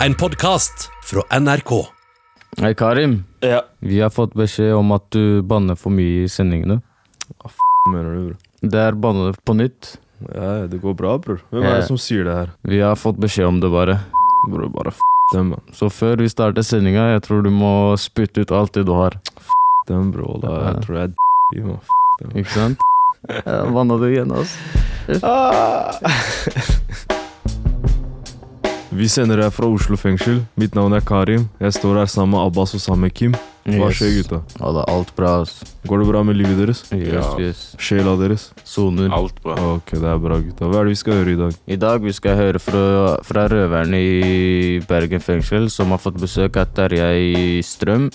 En podkast fra NRK. Hei, Karim. Ja. Vi har fått beskjed om at du banner for mye i sendingene. Hva f*** mener du, bror? Det er banne på nytt. Ja, det går bra, bror. Hvem er det som sier det her? Vi har fått beskjed om det, bare. Bror, bare f dem, man. Så før vi starter sendinga, jeg tror du må spytte ut alt det du har. F*** Dem, bro. Da, jeg tror jeg er d*** i, man. F dem. Ikke sant? Ja, Banna du igjen, altså? Vi sender deg fra Oslo fengsel. Mitt navn er Karim. Jeg står her sammen med Abbas og sammen med Kim. Hva skjer, gutta? Ja, det er alt bra. ass. Går det bra med livet deres? Yes, Ja. yes. Sjela deres? Soner. Alt bra. Ok, det er bra, gutta. Hva er det vi skal høre i dag? I dag vi skal høre fra, fra røverne i Bergen fengsel, som har fått besøk av Terjei Strøm,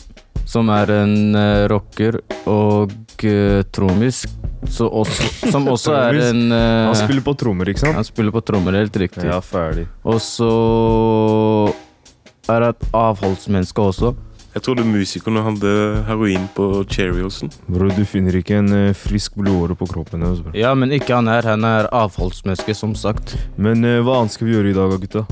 som er en uh, rocker og uh, trommis, så også, som også er en uh, Han spiller på trommer, ikke sant? han spiller på trommer, helt riktig. Ja, ferdig. Og så er et avholdsmenneske også. Jeg trodde musikerne hadde heroin på Cheeriosen. Bro, du finner ikke en frisk blodåre på kroppen hennes, bro. Ja, men ikke han her. Han er avholdsmenneske, som sagt. Men hva annet skal vi gjøre i dag, gutta?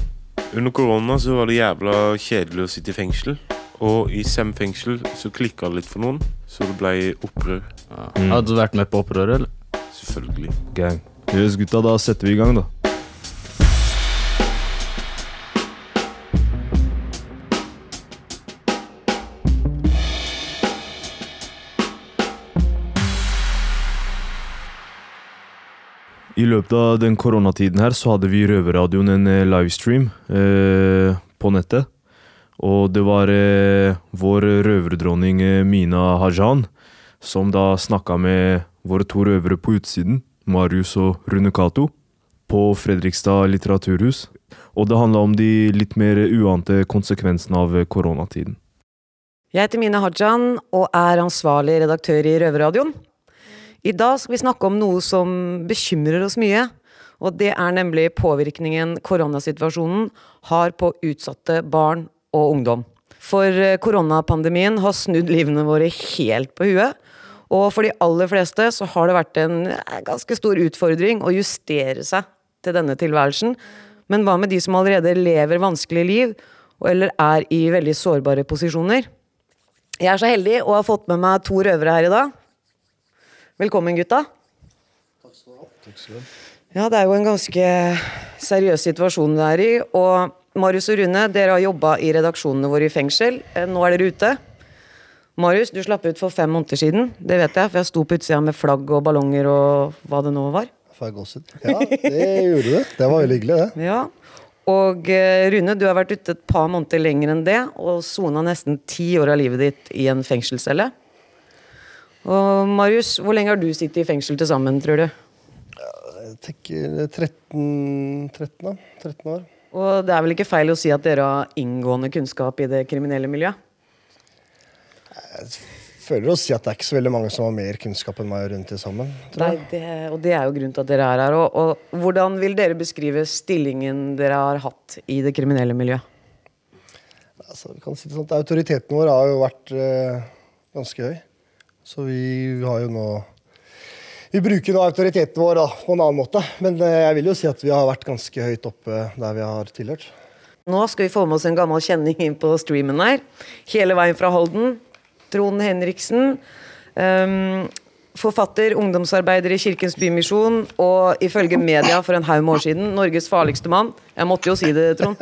Under korona så var det jævla kjedelig å sitte i fengsel. Og i Sem fengsel så klikka det litt for noen, så det ble opprør. Ja. Mm. Hadde du vært med på opprøret, eller? Selvfølgelig. Gang. Yes, gutta, da setter vi i gang, da. I løpet av den koronatiden her så hadde vi i Røverradioen en eh, livestream eh, på nettet. Og det var eh, vår røverdronning eh, Mina Hajan som da snakka med våre to røvere på utsiden, Marius og Rune Cato, på Fredrikstad litteraturhus. Og det handla om de litt mer uante konsekvensene av eh, koronatiden. Jeg heter Mina Hajan og er ansvarlig redaktør i Røverradioen. I dag skal vi snakke om noe som bekymrer oss mye. Og det er nemlig påvirkningen koronasituasjonen har på utsatte barn og ungdom. For eh, koronapandemien har snudd livene våre helt på huet. Og for de aller fleste så har det vært en eh, ganske stor utfordring å justere seg til denne tilværelsen. Men hva med de som allerede lever vanskelige liv, eller er i veldig sårbare posisjoner? Jeg er så heldig å ha fått med meg to røvere her i dag. Velkommen, gutta. Takk skal du ha. Ja, det er jo en ganske seriøs situasjon det er i. Og Marius og Rune, dere har jobba i redaksjonene våre i fengsel. Eh, Nå er dere ute. Marius, du slapp ut for fem måneder siden. Det vet jeg, for jeg sto på utsida med flagg og ballonger og hva det nå var. Ja, det gjorde du. Det var veldig hyggelig, det. Ja. Og eh, Rune, du har vært ute et par måneder lenger enn det, og sona nesten ti år av livet ditt i en fengselscelle. Og Marius, hvor lenge har du sittet i fengsel til sammen, tror du? Jeg tenker 13, 13, da. 13 år. Og det er vel ikke feil å si at dere har inngående kunnskap i det kriminelle miljøet? Jeg Føler å si at det er ikke så veldig mange som har mer kunnskap enn meg rundt det sammen. Nei, det, og det er jo grunnen til at dere er her. Og, og hvordan vil dere beskrive stillingen dere har hatt i det kriminelle miljøet? Altså, vi kan si det sånn at Autoriteten vår har jo vært eh, ganske høy. Så vi har jo nå Vi bruker nå autoriteten vår da, på en annen måte. Men eh, jeg vil jo si at vi har vært ganske høyt oppe der vi har tilhørt. Nå skal vi få med oss en gammel kjenning inn på streamen her. Hele veien fra Holden. Trond Henriksen. Um, forfatter, ungdomsarbeider i Kirkens Bymisjon og ifølge media for en haug med år siden Norges farligste mann. Jeg måtte jo si det, Trond.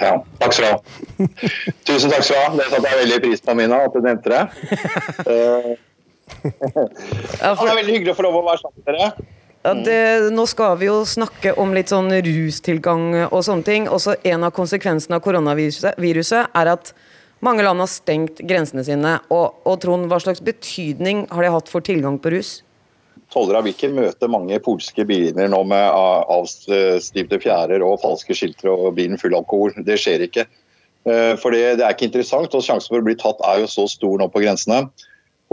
Ja, takk skal du ha. Tusen takk skal du ha. Det satte jeg veldig pris på, Mina, at du nevnte det. Eh, Ja, for, det er veldig hyggelig å få lov å være sammen med dere. ja, det, nå skal vi jo snakke om litt sånn rustilgang og sånne ting. Også en av konsekvensene av koronaviruset er at mange land har stengt grensene sine. Og, og Trond, hva slags betydning har det hatt for tilgang på rus? Tollere av Viken møter mange polske biler nå med avstivte fjærer og falske skilter og bilen full av alkohol. Det skjer ikke. Eh, For det, det er ikke interessant, og sjansen for å bli tatt er jo så stor nå på grensene.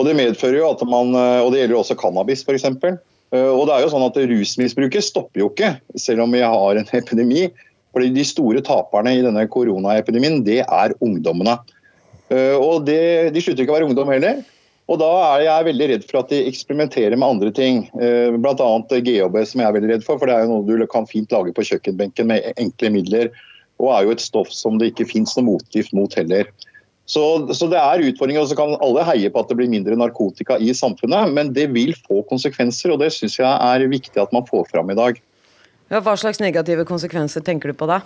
Og Det medfører jo at man, eh, og det gjelder også cannabis f.eks. Og det er jo sånn at Rusmisbruket stopper jo ikke, selv om vi har en epidemi. Fordi De store taperne i denne koronaepidemien, det er ungdommene. Eh, Og det, De slutter ikke å være ungdom heller. Og Da er jeg veldig redd for at de eksperimenterer med andre ting. Eh, Bl.a. GHB, som jeg er veldig redd for. For det er jo noe du kan fint lage på kjøkkenbenken med enkle midler. og er jo et stoff som det ikke fins noe motgift mot heller. Så, så, det er utfordringer, og så kan alle heie på at det blir mindre narkotika i samfunnet, men det vil få konsekvenser, og det syns jeg er viktig at man får fram i dag. Ja, hva slags negative konsekvenser tenker du på da?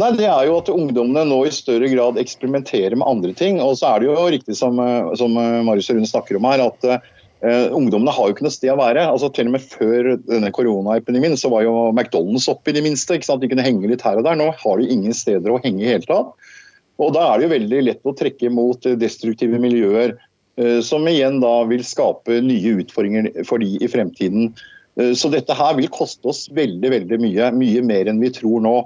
Nei, det er jo at Ungdommene nå i større grad eksperimenterer med andre ting. Og så er det jo riktig som, som Marius Rune snakker om her, at uh, ungdommene har jo ikke noe sted å være. Altså Til og med før denne koronaepidemien så var jo McDonald's oppe i det minste. ikke sant? De kunne henge litt her og der. Nå har de ingen steder å henge i hele tatt. Og Da er det jo veldig lett å trekke mot destruktive miljøer, uh, som igjen da vil skape nye utfordringer for de i fremtiden. Uh, så dette her vil koste oss veldig, veldig mye. Mye mer enn vi tror nå.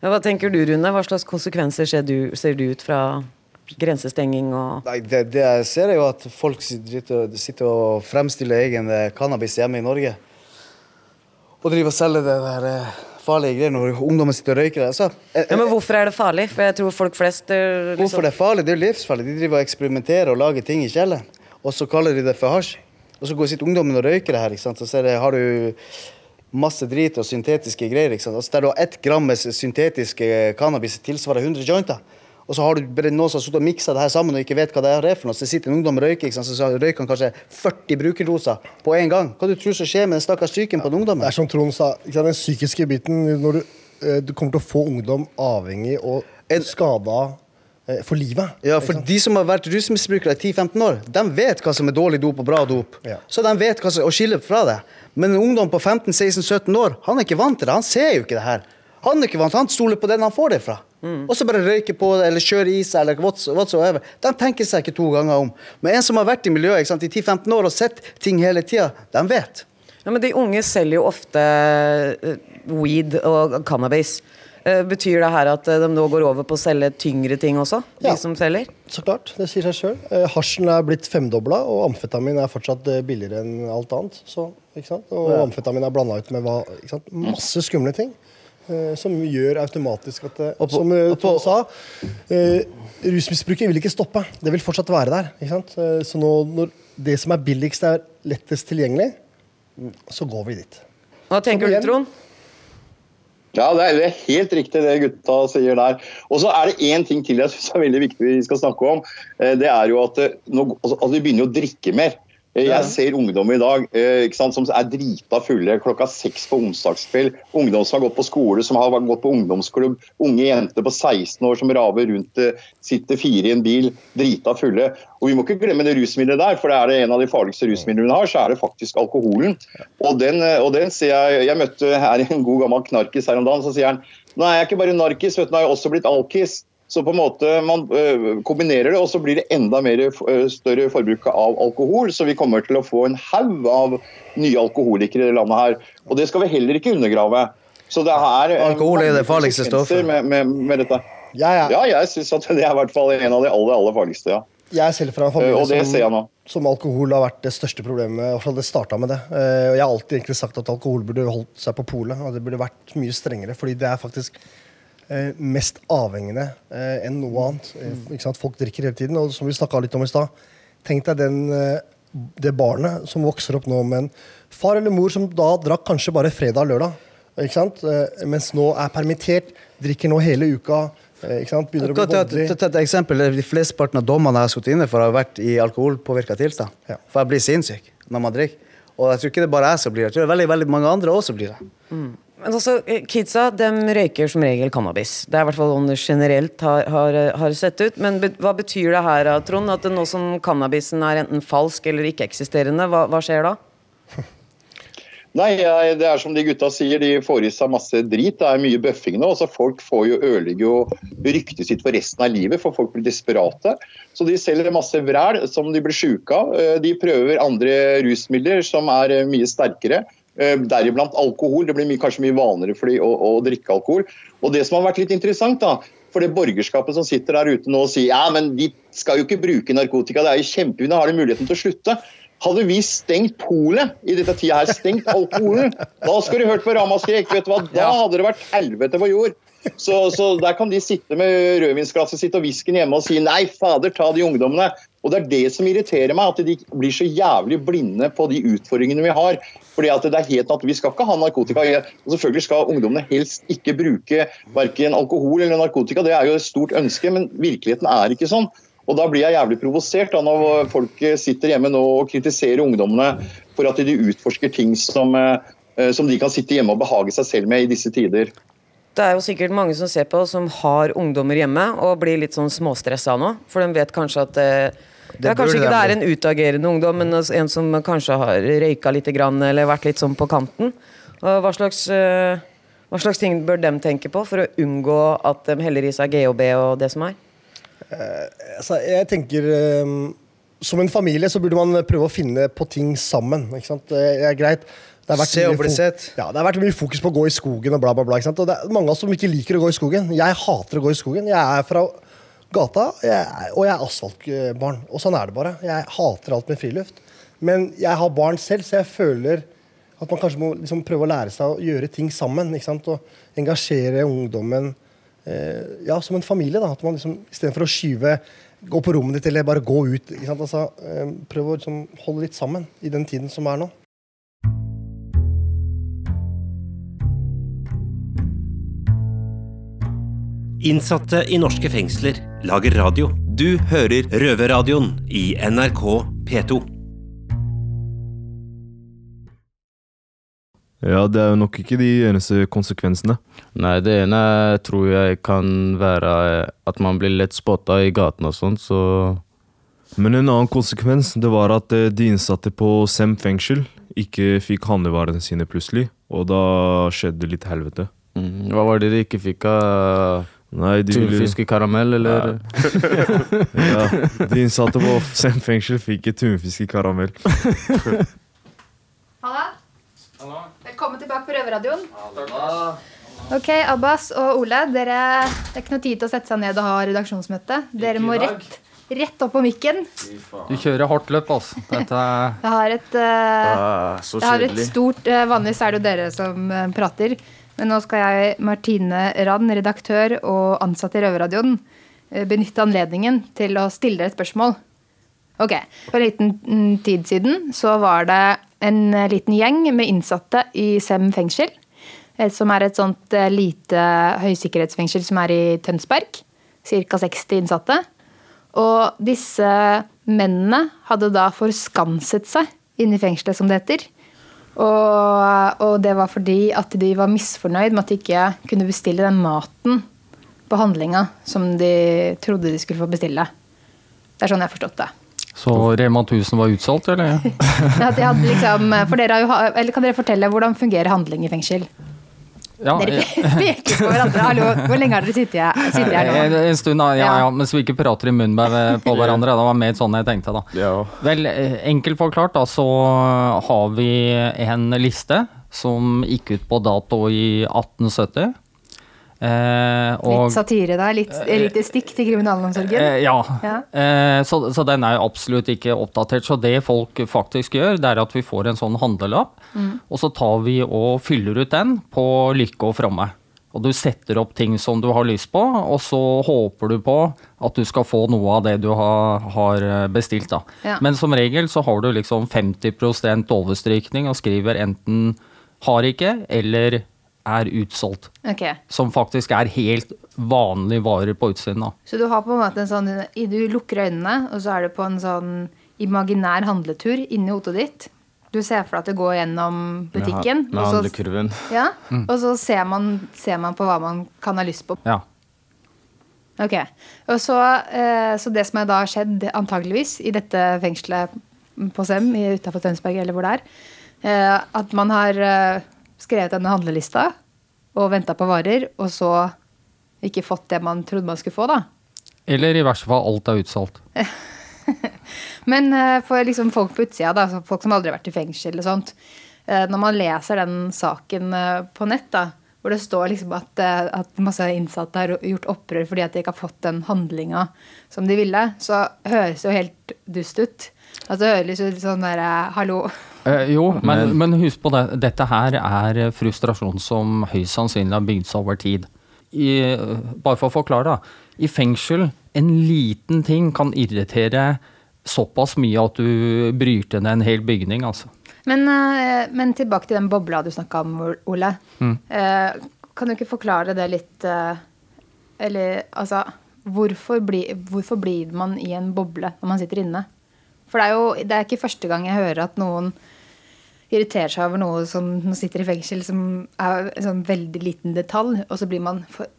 Hva tenker du, Rune? Hva slags konsekvenser ser du, ser du ut fra grensestenging og Nei, det, det, jeg ser, er jo at folk sitter, sitter og fremstiller egen eh, cannabis hjemme i Norge. Og driver og selger det der eh, farlige greier når ungdommen sitter og røyker. Altså, ja, men hvorfor er det farlig? For jeg tror folk flest liksom... Hvorfor det er farlig? Det er jo livsfarlig. De driver og eksperimenterer og lager ting i kjelleren. Og så kaller de det for hasj. Og så går sitter ungdommen og røyker det her. ikke sant? Så ser det, har du masse drit og syntetiske greier. ikke sant? Altså, der du har ett gram med syntetiske cannabis tilsvarer 100 jointer. Og så har du bare noen som har og miksa det her sammen og ikke vet hva det er for noe. Så sitter en ungdom og røyker, ikke sant? så røyker han kanskje 40 brukerdoser på en gang. Hva du tror som skjer med den stakkars psyken på den ungdommen? Det er som Trond sa, den psykiske biten når du, eh, du kommer til å få ungdom avhengig og skada eh, for livet. Ja, for de som har vært rusmisbrukere i 10-15 år, de vet hva som er dårlig dop og bra dop. Ja. Så de vet hva som, å skille fra det. Men en ungdom på 15-16-17 år han er ikke vant til det. Han ser jo ikke det her. Han er ikke vant, han stoler på den han får det fra. Mm. Og så bare røyker på det, eller kjører i seg, eller whatsoever. De tenker seg ikke to ganger om. Men en som har vært i miljøet sant, i 10-15 år og sett ting hele tida, de vet. Ja, men De unge selger jo ofte uh, weed og cannabis. Uh, betyr det her at uh, de nå går over på å selge tyngre ting også? Ja, de som selger? så klart. Det sier seg sjøl. Hasjen er blitt femdobla, og amfetamin er fortsatt billigere enn alt annet. Så, og amfetamin er blanda ut med hva, masse skumle ting. Eh, som gjør automatisk at det, på, Som uh, Tom sa, rusmisbruket vil ikke stoppe. Det vil fortsatt være der. Uh, så nå, når det som er billigst, er lettest tilgjengelig, så går vi dit. Hva tenker du, Trond? Ja, det er helt riktig det gutta sier der. Og så er det én ting til jeg syns er veldig viktig vi skal snakke om. Det er jo at nå, altså, altså, vi begynner å drikke mer. Eh, jeg ser ungdom i dag eh, sant, som er drita fulle klokka seks på onsdagskveld. Ungdom som har gått på skole, som har gått på ungdomsklubb. Unge jenter på 16 år som raver rundt, eh, sitter fire i en bil, drita fulle. Og Vi må ikke glemme det rusmiddelet der, for det er det en av de farligste rusmidlene vi har, så er det faktisk alkoholen. Og den, og den ser jeg Jeg møtte her en god gammel knarkis her om dagen, så sier han nå er jeg ikke bare narkis, vet du, nå har jeg også blitt alkis. Så på en måte man øh, kombinerer det, og så blir det enda mer, øh, større forbruk av alkohol. Så vi kommer til å få en haug av nye alkoholikere i landet her. Og det skal vi heller ikke undergrave. Så det er Alkohol er det farligste stoffet? Med, med, med dette. Ja, ja. ja jeg syns at det er i hvert fall en av de aller, aller farligste. ja. Jeg er selv fra en familie som, som, alkohol har vært det største problemet. Og det starta med det. Jeg har alltid egentlig sagt at alkohol burde holdt seg på polet. Og det burde vært mye strengere, fordi det er faktisk Eh, mest avhengende eh, enn noe annet. Eh, Folk drikker hele tiden. Og som vi snakka litt om i stad, tenk deg den, det barnet som vokser opp nå med en far eller mor som da drakk kanskje bare fredag og lørdag. Ikke sant? Mens nå er permittert, drikker nå hele uka. Ikke sant? Begynner å bli voldelig. Ta et eksempel. De flesteparten av dommene jeg har sittet inne for, har vært i alkoholpåvirka tilstand. Ja. For jeg blir sinnssyk når man drikker. Og jeg tror ikke det er bare jeg som blir det. Jeg tror det er veldig, veldig mange andre også blir det. Mm. Men altså, eh, Kidsa de røyker som regel cannabis. Det er i hvert fall sånn det generelt har, har, har, sett ut. Men be, hva betyr det her, Trond? At nå som cannabisen er enten falsk eller ikke-eksisterende, hva, hva, skjer da? Nei, det er som de gutta sier, de får i seg masse drit. Det er mye bøffing nå. så Folk får jo ødelegger jo ryktet sitt for resten av livet, for folk blir desperate. Så de selger masse vræl som de blir sjuke av. Eh, de prøver andre rusmidler som er eh, mye sterkere. Eh, deriblant alkohol. Det blir mye, kanskje mye vanligere for dem å, å, drikke alkohol. Og Det som har vært litt interessant, da, for det borgerskapet som sitter der ute nå og sier ja, men de skal jo ikke bruke narkotika, det er jo kjempefint, da har de muligheten til å slutte. Hadde vi stengt polet i dette tida her, stengt alkoholen, da skulle du hørt på ramaskrik. Vet du hva, da hadde det vært helvete på jord. Så, så, der kan de sitte med rødvinsglasset sitt og whiskyen hjemme og si nei, fader, ta de ungdommene. Og Det er det som irriterer meg, at de blir så jævlig blinde på de utfordringene vi har. Fordi at det er helt at Vi skal ikke ha narkotika. og Selvfølgelig skal ungdommene helst ikke bruke verken alkohol eller narkotika, det er jo et stort ønske, men virkeligheten er ikke sånn. Og Da blir jeg jævlig provosert da når folk sitter hjemme nå og kritiserer ungdommene for at de utforsker ting som, eh, som de kan sitte hjemme og behage seg selv med i disse tider. Det er jo sikkert mange som ser på som har ungdommer hjemme og blir litt sånn småstressa nå. For de vet kanskje at eh, ja, Kanskje ikke det er en utagerende ungdom, men en som kanskje har røyka litt grann, eller vært litt sånn på kanten. Og hva slags, eh, hva slags ting bør de tenke på for å unngå at de heller i seg GHB og det som er? Altså, jeg tenker eh, Som en familie så burde man prøve å finne på ting sammen. Ikke sant? Det er greit. Det har vært Se og bli sett. Ja, det har vært mye fokus på å gå i skogen og bla, bla, bla. Og det er mange av oss som ikke liker å gå i skogen. Jeg hater å gå i skogen. Jeg er fra gata, jeg er, og jeg er asfaltbarn. Og sånn er det bare. Jeg hater alt med friluft. Men jeg har barn selv, så jeg føler at man kanskje må liksom prøve å lære seg å gjøre ting sammen. Og engasjere ungdommen eh, ja, som en familie. da, at man liksom, Istedenfor å skyve Gå på rommet ditt eller bare gå ut. Altså, eh, prøv å liksom, holde litt sammen i den tiden som er nå. Innsatte i norske fengsler lager radio. Du hører Røverradioen i NRK P2. Ja, det er jo nok ikke de eneste konsekvensene. Nei, det ene tror jeg kan være at man blir lett spotta i gaten og sånn, så Men en annen konsekvens det var at eh, de innsatte på Sem fengsel ikke fikk handlevarene sine plutselig. Og da skjedde litt helvete. mm, Hva var det de ikke fikk av Nei, de ville karamell, eller? ja, De innsatte på Sem fengsel fikk ikke tunfisk i karamell. Halla. Velkommen tilbake på Røverradioen. Ok, Abbas og Ole, dere, det er ikke noe tid til å sette seg ned og ha redaksjonsmøte. Dere må rett, rett opp på mikken. Du kjører hardt løp, altså. Dette er Jeg har et, uh, det er så jeg har et stort uh, Vanligvis er det jo dere som eh, prater. Men nå skal jeg, Martine Rand, redaktør og ansatt i Røverradioen, eh, benytte anledningen til å stille dere et spørsmål. Ok, For en liten mm, tid siden så var det en eh, liten gjeng med innsatte i Sem fengsel. eh, Som er et sånt lite høysikkerhetsfengsel som er i Tønsberg. Ca. 60 innsatte. Og disse mennene hadde da forskanset seg inne i fengselet, som det heter. Og, og det var fordi at de var misfornøyd med at de ikke kunne bestille den maten på handlinga som de trodde de skulle få bestille. Det er sånn jeg har forstått det. Så Rema 1000 var utsolgt, eller? Liksom, for dere har jo, eller Kan dere fortelle hvordan fungerer handling i fengsel? Ja, Dere peker på hverandre. Hallo, hvor lenge har dere sittet her, sittet her En, nå? en stund, da. Ja, Ja. mens vi ikke prater i munnen på- på hverandre. Det var mer sånn jeg tenkte, da. Ja. Vel, eh, enkelt forklart, da, så har vi en liste som gikk ut på dato i 1870. Eh, og, Litt satire der. Litt, litt stikk til kriminalomsorgen. Eh, ja. Ja. Eh, så, så den er absolutt ikke oppdatert. Så det folk faktisk gjør, det er at vi får en sånn handlelapp, Mm. og så tar vi og fyller ut den på lykke og fromme. Og du setter opp ting som du har lyst på, og så håper du på at du skal få noe av det du har, har eh, bestilt. da. Ja. Men som regel så har du liksom 50% overstrykning og skriver enten har ikke eller er utsolgt. Okay. Som faktisk er helt vanlige varer på utsiden. da. Så du har på en måte en sånn Du lukker øynene, og så er du på en sånn imaginær handletur inni hodet ditt. Du ser for deg at du går gjennom butikken, Med og, så, ja, mm. og så ser man, ser man på hva man kan ha lyst på. Ja. Ok, og så, eh, så det som er da har skjedd, antageligvis, i dette fengselet på Sem utafor Tønsberg, eller hvor det er, eh, at man har eh, skrevet denne handlelista og venta på varer, og så ikke fått det man trodde man skulle få, da. Eller i verste fall alt er utsolgt. Men eh, for liksom folk på utsida, da, folk som aldri har vært i fengsel og sånt, eh, når man leser den saken eh, på nett, da, hvor det står liksom at, at masse innsatte har gjort opprør fordi at de ikke har fått den handlinga som de ville, så høres det jo helt dust ut. Altså det høres ut sånn derre Hallo. Eh, jo, men, men husk på det. Dette her er frustrasjon som høyst sannsynlig har bygd seg over tid. I, bare for å forklare, da. I fengsel, en liten ting kan irritere såpass mye at du bryter ned en hel bygning, altså. Men, eh, men tilbake til den bobla du snakka om, Ole. Mm. Eh, kan du ikke forklare det litt eh, Eller altså hvorfor, bli, hvorfor blir man i en boble når man sitter inne? For det er jo det er ikke første gang jeg hører at noen irriterer seg over noe som man sitter i fengsel, som er en sånn veldig liten detalj, og så blir man for,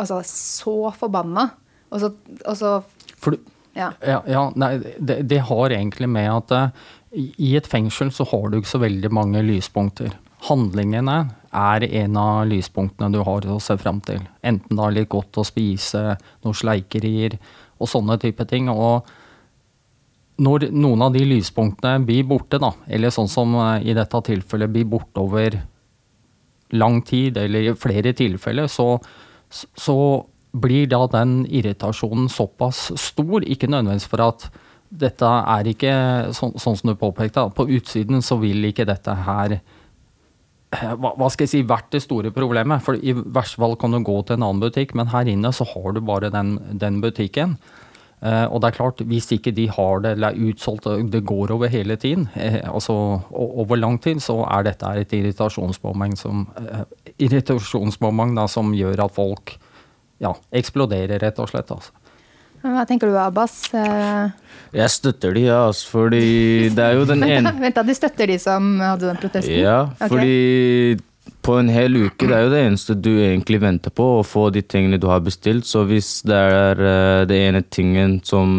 altså, så forbanna. Og så, og så For du, Ja. Ja, ja nei, det, det har egentlig med at uh, i i et fengsel så har du ikke så veldig mange lyspunkter. Handlingene er en av lyspunktene du har å se fram til. Enten det er litt godt å spise, noen sleikerier og sånne type ting. Og når noen av de lyspunktene blir borte, da, eller sånn som eh, i dette tilfellet blir borte over lang tid, eller i flere tilfeller, så, så blir da den irritasjonen såpass stor. Ikke nødvendigvis for at dette er ikke sånn, sånn som du påpekte, på utsiden så vil ikke dette her eh, hva, hva skal jeg si, vært det store problemet. For i verste fall kan du gå til en annen butikk, men her inne så har du bare den, den butikken. Eh, og det er klart, hvis ikke de har det eller er utsolgt, det går over hele tiden, eh, altså over lang tid, så er dette et irritasjonsmoment som, uh, irritasjonsmoment da, som gjør at folk ja, eksploderer, rett og slett. Altså. Men Hva tenker du, Abbas? Eh, Jeg støtter de, ja, altså, fordi det er jo den ene Vent da, de støtter de som hadde den protesten? Ja, Ok. fordi på en hel uke, det er jo det eneste du egentlig venter på, å få de tingene du har bestilt. Så hvis det er eh, det ene tingen som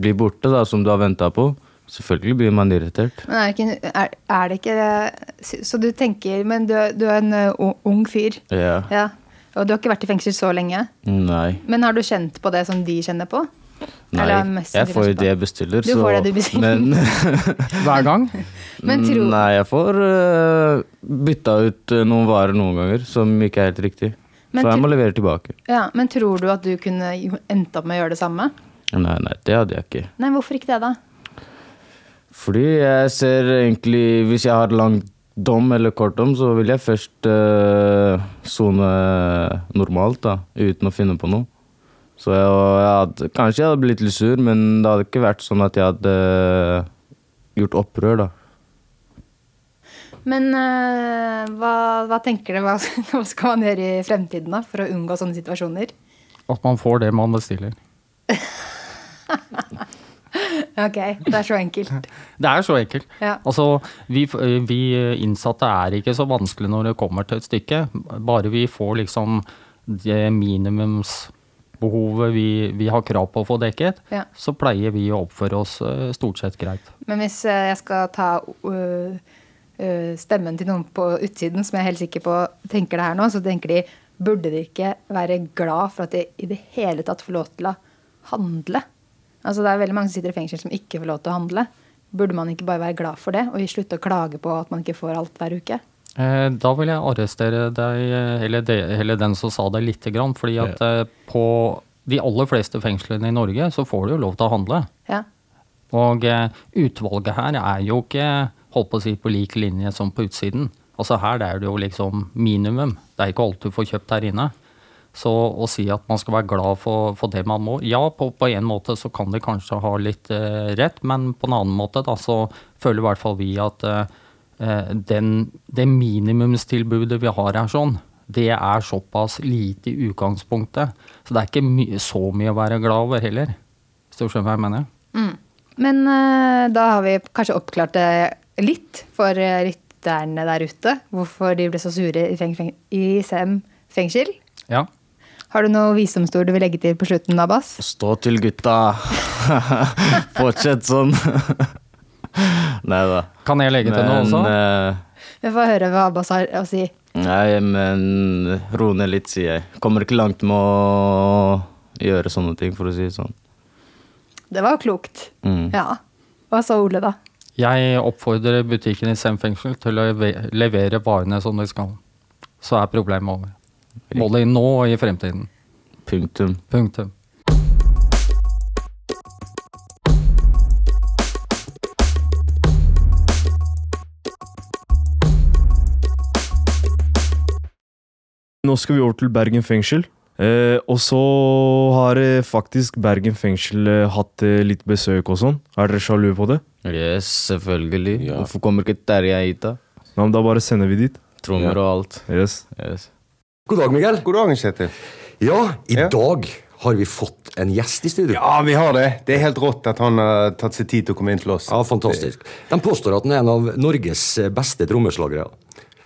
blir borte, da, som du har venta på, selvfølgelig blir man irritert. Men er det, ikke, er, er det ikke Så du tenker Men du, du er en uh, ung- fyr. Ja. Ja. Og du har ikke vært i fengsel så lenge. Nei. Men har du kjent på det som de kjenner på? Nei. Jeg får jo det jeg bestiller, Du får det du bestiller. Men Hver gang? Men tro- Nei, jeg får uh, bytta ut eh, noen varer noen ganger som ikke er helt riktig. Men så jeg må levere tilbake. Ja, Men tror du at du kunne endt opp med å gjøre det samme? Nei, nei, det hadde jeg ikke. Nei, hvorfor ikke det, da? Fordi jeg ser egentlig Hvis jeg har lang dom eller kort dom, så vil jeg først sone uh, normalt, da, uten å finne på noe. Så jeg, jeg hadde, kanskje jeg hadde blitt litt sur, men det hadde ikke vært sånn at jeg hadde gjort opprør, da. Men ø, hva, hva tenker du? Hva, hva skal man gjøre i fremtiden da, for å unngå sånne situasjoner? At man får det man bestiller. Ok, det er så enkelt. Det er så enkelt. Ja. Altså, vi, vi innsatte er ikke så vanskelig når det kommer til et stykke. Bare vi får liksom det minimumsbehovet vi, vi har krav på å få dekket, Ja. så pleier vi å oppføre oss eh, stort sett greit. Men hvis eh, jeg skal ta ø, stemmen til noen på utsiden, som jeg er helt sikker på tenker det her nå, så tenker de burde de ikke være glad for at de i det hele tatt får lov til å handle? Altså Det er veldig mange som sitter i fengsel som ikke får lov til å handle. Burde man ikke bare være glad for det, og slutte å klage på at man ikke får alt hver uke? Eh, Da vil jeg arrestere deg, eh, eller, de, eller den som sa det, lite grann. Fordi at ja. på de aller fleste fengslene i Norge så får du jo lov til å handle. Ja. Og eh, utvalget her er jo ikke holdt på å si på lik linje som på utsiden. Altså her er det jo liksom minimum. Det er ikke alt du får kjøpt her inne. Så å si at man skal være glad for, for det man må Ja, på, på en måte så kan det kanskje ha litt eh, rett, men på en annen måte da, så føler i hvert fall vi at eh, eh, den, det minimumstilbudet vi har her sånn, det er såpass lite i utgangspunktet. Så det er ikke my så mye å være glad over heller. Hvis du skjønner hva jeg mener? Mm. Men eh, da har vi kanskje oppklart det litt for rytterne der ute. Hvorfor de ble så sure i, feng feng i Sem fengsel. Ja. Har du noe visdomsord du vil legge til på slutten, Abbas? Stå til gutta. Fortsett sånn. Nei da. Kan jeg legge til noe også? eh, Vi får høre hva Abbas har å si. nei, men ro ned litt, sier jeg. Kommer ikke langt med å gjøre sånne ting, for å si det sånn. Det var klokt. Mm. Ja. Hva sa Ole, da? Jeg oppfordrer butikken i Sem fengsel til å levere varene som de skal. Så er problemet over. Både nå og i fremtiden. Punktum. Punktum. Nå skal vi over til Bergen fengsel. Eh, og så har eh, faktisk Bergen fengsel eh, hatt eh, litt besøk og sånn. Er dere sjalu på det? Yes, selvfølgelig. Ja. Hvorfor kommer ikke Terje hit, da? Nei, men Da bare sender vi dit. Trommer og alt. Yes. Yes. God dag, Miguel. God dag, Kjetil. Ja, i Ja. dag har vi fått en gjest i studio. Ja, vi har det. Det er helt rått at han har tatt seg tid til å komme inn til oss. Ja, fantastisk. De påstår at han er en av Norges beste trommeslagere.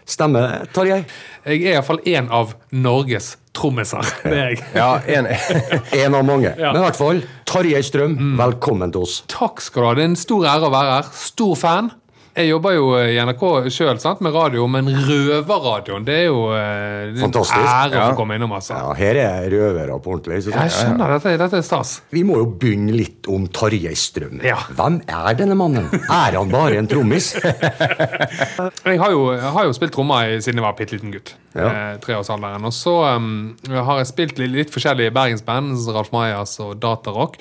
Stemmer, Tarjei? Jeg er iallfall én av Norges trommiser. Det er jeg. Ja, en, En av mange. Ja. Men i hvert fall, Tarjei Strøm, velkommen til oss. Takk skal du ha. Det er en stor ære å være her. Stor fan. Jeg jobber jo i NRK sjøl med radio, men Røverradioen det er jo eh, det er en ære å Ja. få komme innom. altså. Ja, her er røvere på ordentlig. så- Jeg skjønner, dette, dette er stas. Vi må jo begynne litt om Tarjei Strøm. Ja. Hvem er denne mannen? Er han bare en trommis? Jeg har jo, jeg har jo spilt trommer siden jeg var bitte liten gutt. Ja. Eh, treårsalderen. Og så um, har jeg spilt litt, litt forskjellige bergensband, Ralf Majas og Datarock.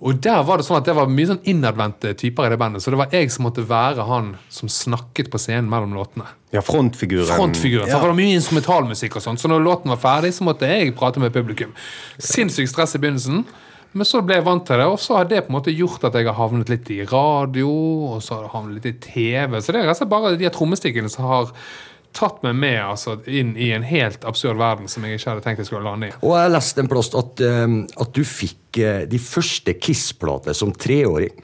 Og der var det sånn at det var mye sånn innadvendte typer i det bandet, så det var jeg som måtte være han som snakket på scenen mellom låtene. ja, frontfiguren. Frontfiguren. Så Ja. var det mye instrumentalmusikk og sånt, så når låten var ferdig, så måtte jeg prate med publikum. Sinnssykt stress i begynnelsen. Men så ble jeg vant til det, og så har det på en måte gjort at jeg har havnet litt i radio, og så har jeg havnet litt i TV. Så det er rett og slett bare de trommestikkene som har tatt meg med altså, inn i en helt absurd verden som jeg ikke hadde tenkt jeg skulle lande i. Og jeg leste en plass at, eh, at du fikk eh, de første Kiss-plater som treåring.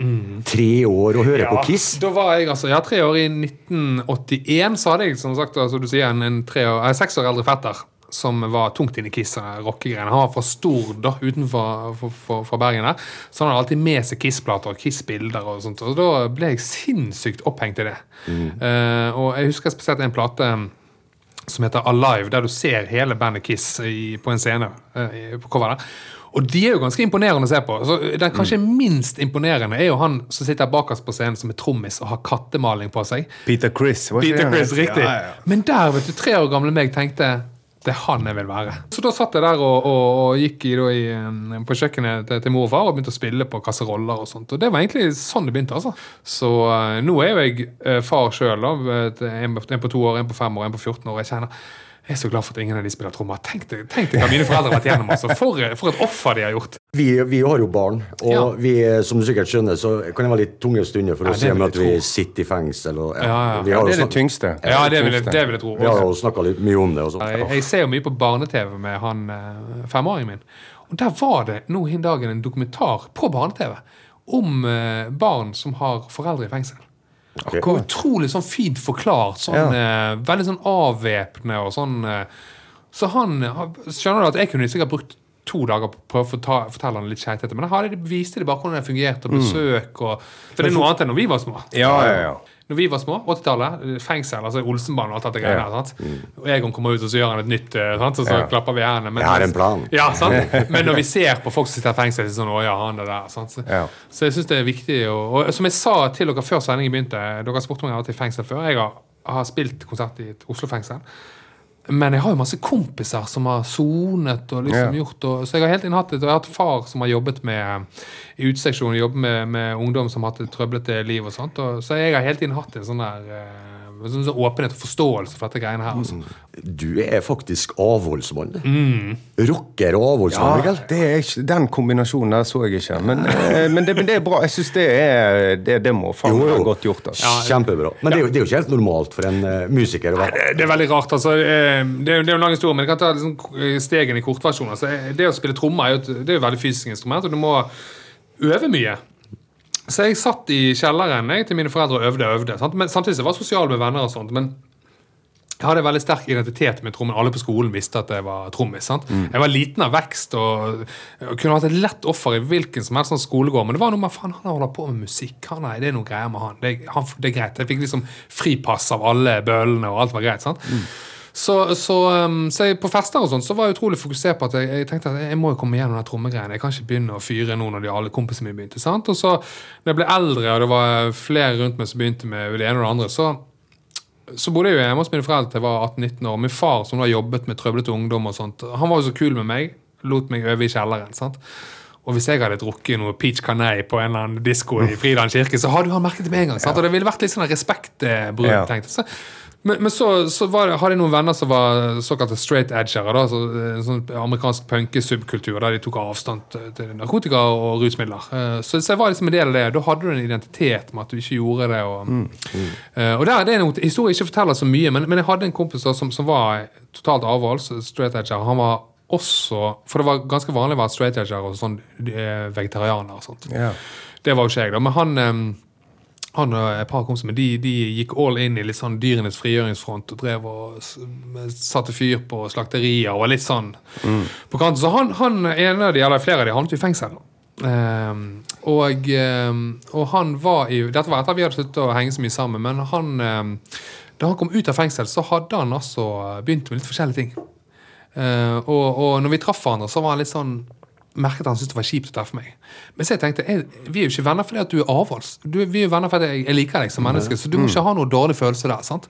Tre år å høre på Kiss. Da var jeg altså, ja, tre år i 1981, så hadde jeg som sagt, altså, du sier, en, en tre år, eh, seks år eldre fetter som var tungt inne i Kiss. rockegreiene. Han var fra Stord, da, utenfor for, for, for Bergen. der, Så han hadde alltid med seg Kiss-plater og Kiss-bilder. Og sånt, og da ble jeg sinnssykt opphengt i det. Eh, og jeg husker spesielt en plate som heter Alive, der du ser hele bandet Kiss i, på en scene. Uh, på cover der. Og de er jo ganske imponerende å se på. Så den kanskje minst imponerende er jo han som sitter bakerst på scenen som er trommis og har kattemaling på seg. Peter Chris. Peter Chris, riktig. Ja, ja. Men der, vet du, tre år gamle meg tenkte det er han jeg vil være. Så da satt jeg der og, og, og gikk i, i, på kjøkkenet til, til mor og far og begynte å spille på kasseroller og sånt. Og det var egentlig sånn det begynte, altså. Så uh, nå er jo jeg uh, far sjøl, da. En, en på to år, en på fem år, en på 14 år. Jeg kjenner jeg er så glad for at ingen av de spiller trommer. Tenk deg deg hva mine foreldre har vært gjennom. Altså. For, for et offer de har gjort. Vi, vi har jo barn, og Ja. vi, som du sikkert skjønner, så kan det være litt tunge stunder for Ja, å det se vil med at vi sitter i fengsel. Og, Ja, ja. Vi Ja, det er det tyngste. Ja, det vil, det vil jeg tro. vi har jo snakka litt mye om det. Og. Jeg, jeg ser jo mye på barne-TV med han eh, femåringen min. Og der var det nå hin dagen en dokumentar på barne-TV om eh, barn som har foreldre i fengsel. Ok. Og utrolig sånn fint forklart. Sånn, eh, veldig sånn avvæpnende og sånn. Eh, så han Skjønner du at jeg kunne sikkert brukt to dager på å fortelle han litt skeitete, men da viste de bare hvordan det fungerte, og besøk og For det er noe annet enn når vi var små. Ja, ja, ja. Når vi var små, 80-tallet, fengsel, altså Olsenbanen og alt dette greiene her. sant? Og Egon kommer ut og så gjør han et nytt, eh, sant? og så Ja. klapper vi hendene. Men- Jeg har en plan. Ja, sant? Men når vi ser på folk som sitter i fengsel, så sånn, å ja, han er der, sant? Så, Ja. så jeg syns det er viktig. Og, og som jeg sa til dere før sendingen begynte, dere spurte om jeg har vært i fengsel før. Jeg har, har spilt konsert i et Oslo-fengsel. Men jeg har jo masse kompiser som har sonet og liksom Ja. gjort og, Så jeg har helt inn hatt et, og jeg har hatt far som har jobbet med i uteseksjonen, jobbet med, med ungdom som har hatt et trøblete liv og sånt. Og, så jeg har helt inn hatt en sånn der eh, sånn, så åpenhet og forståelse for dette greiene her. Altså. Du er faktisk avholdsmann. Mm. Rocker og avholdsmann, Ja, det er ikke, Den kombinasjonen der så jeg ikke. Men, eh, men, det, men det er bra. Jeg syns det er det, det må faen meg være godt gjort. Altså. Kjempebra. Men det er, jo, det er jo ikke helt normalt for en uh, musiker å være Det det er veldig rart. altså. eh, Det er, det er jo en lang historie, men jeg kan ta liksom stegen i kortversjon. Altså, det å spille trommer er jo et, det er jo et veldig fysisk instrument, og du må øve mye. Så jeg satt i kjelleren jeg, til mine foreldre og øvde og øvde. Sant? Men samtidig så var jeg sosial med venner og sånt. men jeg hadde en veldig sterk identitet med trommen. Alle på skolen visste at jeg var trommis. Mm. Jeg var liten av vekst og, og kunne vært et lett offer i hvilken som helst sånn skolegård. Men det var noe med faen, han holder på med musikk. Han, nei, det er noe greier med han. Det, han. det er greit. Jeg fikk liksom fripass av alle bøllene, og alt var greit. sant? Så, så, um, så jeg, på fester og sånn så var jeg utrolig fokusert på at jeg, jeg tenkte at jeg må jo komme gjennom den trommegreiene. Jeg kan ikke begynne å fyre nå når de alle kompisene mine begynte. sant? Og så når jeg ble eldre, og det var flere rundt meg som begynte med det ene og det andre, så så bodde jeg jo hjemme hos mine foreldre til jeg var 18-19 år. Min far som da jobbet med trøblete ungdom og sånt, han var jo så kul med meg. Lot meg øve i kjelleren. sant? Og hvis jeg hadde drukket noe peach canay på en eller annen disko i Fridalen kirke, så hadde han merket det med en gang. sant? Og det ville vært litt sånn respektbrudd. Ja. tenkte jeg. Men, men så, så var, det- hadde jeg noen venner som var såkalte straight edgere. Da, så, eh, sånn amerikansk punkesubkultur der de tok avstand til narkotika og rusmidler. Eh, Så, så jeg var liksom en del av det. Da hadde du en identitet med at du ikke gjorde det. Og, Eh, og der, det er noe historie ikke forteller så mye, men, men jeg hadde en kompis da, som, som var totalt avholds, straight edger. Han var også For det var ganske vanlig å være straight edger og sånn vegetarianer og sånt. Yeah. Det var jo ikke jeg, da. Men han han og et par kompiser de, de gikk all in i litt sånn dyrenes frigjøringsfront og drev og satte fyr på slakterier og var litt sånn på kanten. Så han, han ene av de, eller flere av de havnet i fengsel. Um, og, um, og han var i Dette var etter at vi hadde sluttet å henge så mye sammen, men han um, da han kom ut av fengsel, så hadde han altså begynt med litt forskjellige ting. Uh, og, og når vi traff hverandre, så var han litt sånn merket at han syntes det var kjipt å treffe meg. Men så jeg tenkte, jeg, vi er jo ikke venner fordi at du er avholds. Du, vi er jo venner fordi jeg, jeg liker deg som menneske, så du må ikke ha noe dårlig følelse der. sant?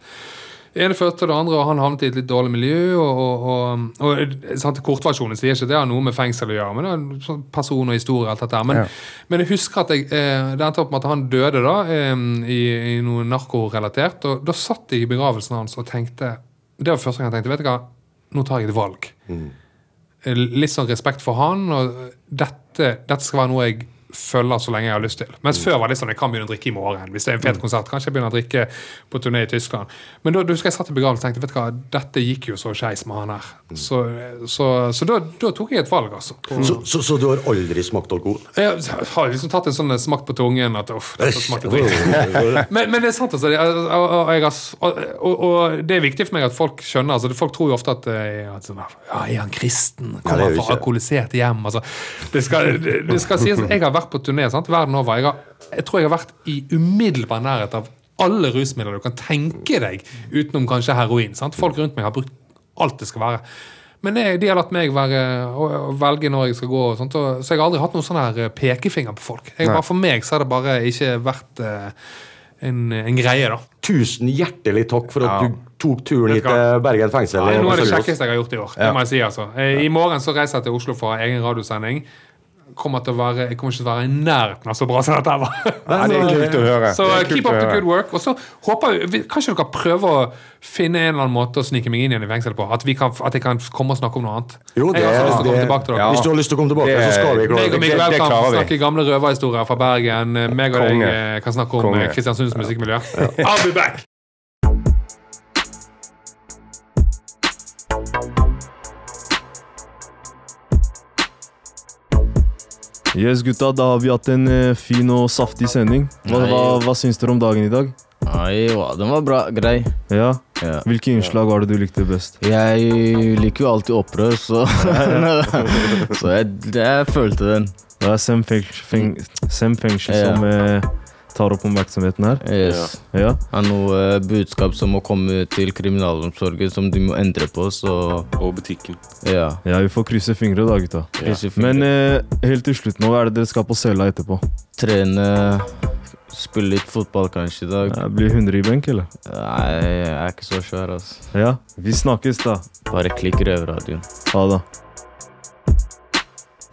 Det ene følte det andre, og han havnet i et litt dårlig miljø. og, og, og, og sant, Kortversjonen sier ikke det har noe med fengsel å gjøre, men det er sånn person og historie. og alt dette. Men, Ja. men jeg husker at jeg, eh, det endte opp med at han døde da, eh, i, i noe narkorelatert. og Da satt jeg i begravelsen hans og tenkte Det var første gang jeg tenkte vet du hva, nå tar jeg et valg. Eh, Litt sånn respekt for han, og dette, dette skal være noe jeg følger så lenge jeg har lyst til. Mens før var det sånn jeg kan begynne å drikke i morgen. Hvis det er en fet konsert, kanskje jeg begynner å drikke på turné i Tyskland. Men da, husker jeg satt i begravelsen og tenkte vet du hva, dette gikk jo så skeis med han her. Så, så, så da, da tok jeg et valg, altså. Så, så, så du har aldri smakt alkohol? jeg har liksom tatt en sånn smakt på tungen at uff, dette smakte dritt. men, men det er sant, altså. Og, og, og, og, og det er viktig for meg at folk skjønner altså, Folk tror jo ofte at, eh, at sånn, ja, Er han kristen? Kommer er han fra alkoholiserte alkoholisert hjem? Altså, det, skal, det, det skal sies jeg har vært på turné sant, verden over. Jeg, har, jeg tror jeg har vært i umiddelbar nærhet av alle rusmidler du kan tenke deg, utenom kanskje heroin. Sant? Folk rundt meg har brukt alt det skal være. Men jeg, de har latt meg være, å, velge når jeg skal gå. Og sånt, og, så jeg har aldri hatt noen sånn her eh, pekefinger på folk. Jeg, bare, for meg så har det bare ikke vært eh, en, en greie, da. Tusen hjertelig takk for at Ja. du tok turen hit til Bergen fengsel. Ja, er noe av det kjekkeste jeg har gjort i år. Ja. Det må jeg si altså Eh, I morgen så reiser jeg til Oslo for egen radiosending. Kommer til å være, jeg kommer ikke til å være i nærheten av så bra som dette her var. Nei, det er kult å høre. Så Det er keep up the good work. Og så håper vi- Kanskje dere prøver å finne en eller annen måte å snike meg inn igjen i fengselet på? At, vi kan, at jeg kan komme og snakke om noe annet? Jo, det, jeg har også lyst til å komme tilbake til dere. Hvis du har lyst til å komme tilbake, så skal vi Meg og det. Miguel kan snakke gamle røverhistorier fra Bergen. Meg og deg eh, kan snakke om eh, Kristiansunds musikkmiljø. I'll be back! Yes, gutta, da har vi hatt en eh, fin og saftig sending. Hva, hva, hva syns dere om dagen i dag? Nei, den var bra. Grei. Ja? Ja. Hvilke innslag var det du likte best? Jeg liker jo alltid opprør, så Så jeg, jeg følte den. Det er Sem Fengsel, som Ja. Tar opp oppmerksomheten her. Yes. Ja. Har noe eh, budskap som må komme til kriminalomsorgen, som de må endre på, så Og butikken. ja. ja, vi får krysse fingre da, gutta. Men eh, helt til slutt nå, hva er det dere skal på cella etterpå? Trene, spille litt fotball kanskje i dag. Ja, blir 100 i benk, eller? Nei, jeg er ikke så svær, altså. Ja, vi snakkes da. Bare klikk røverradioen. Ha det.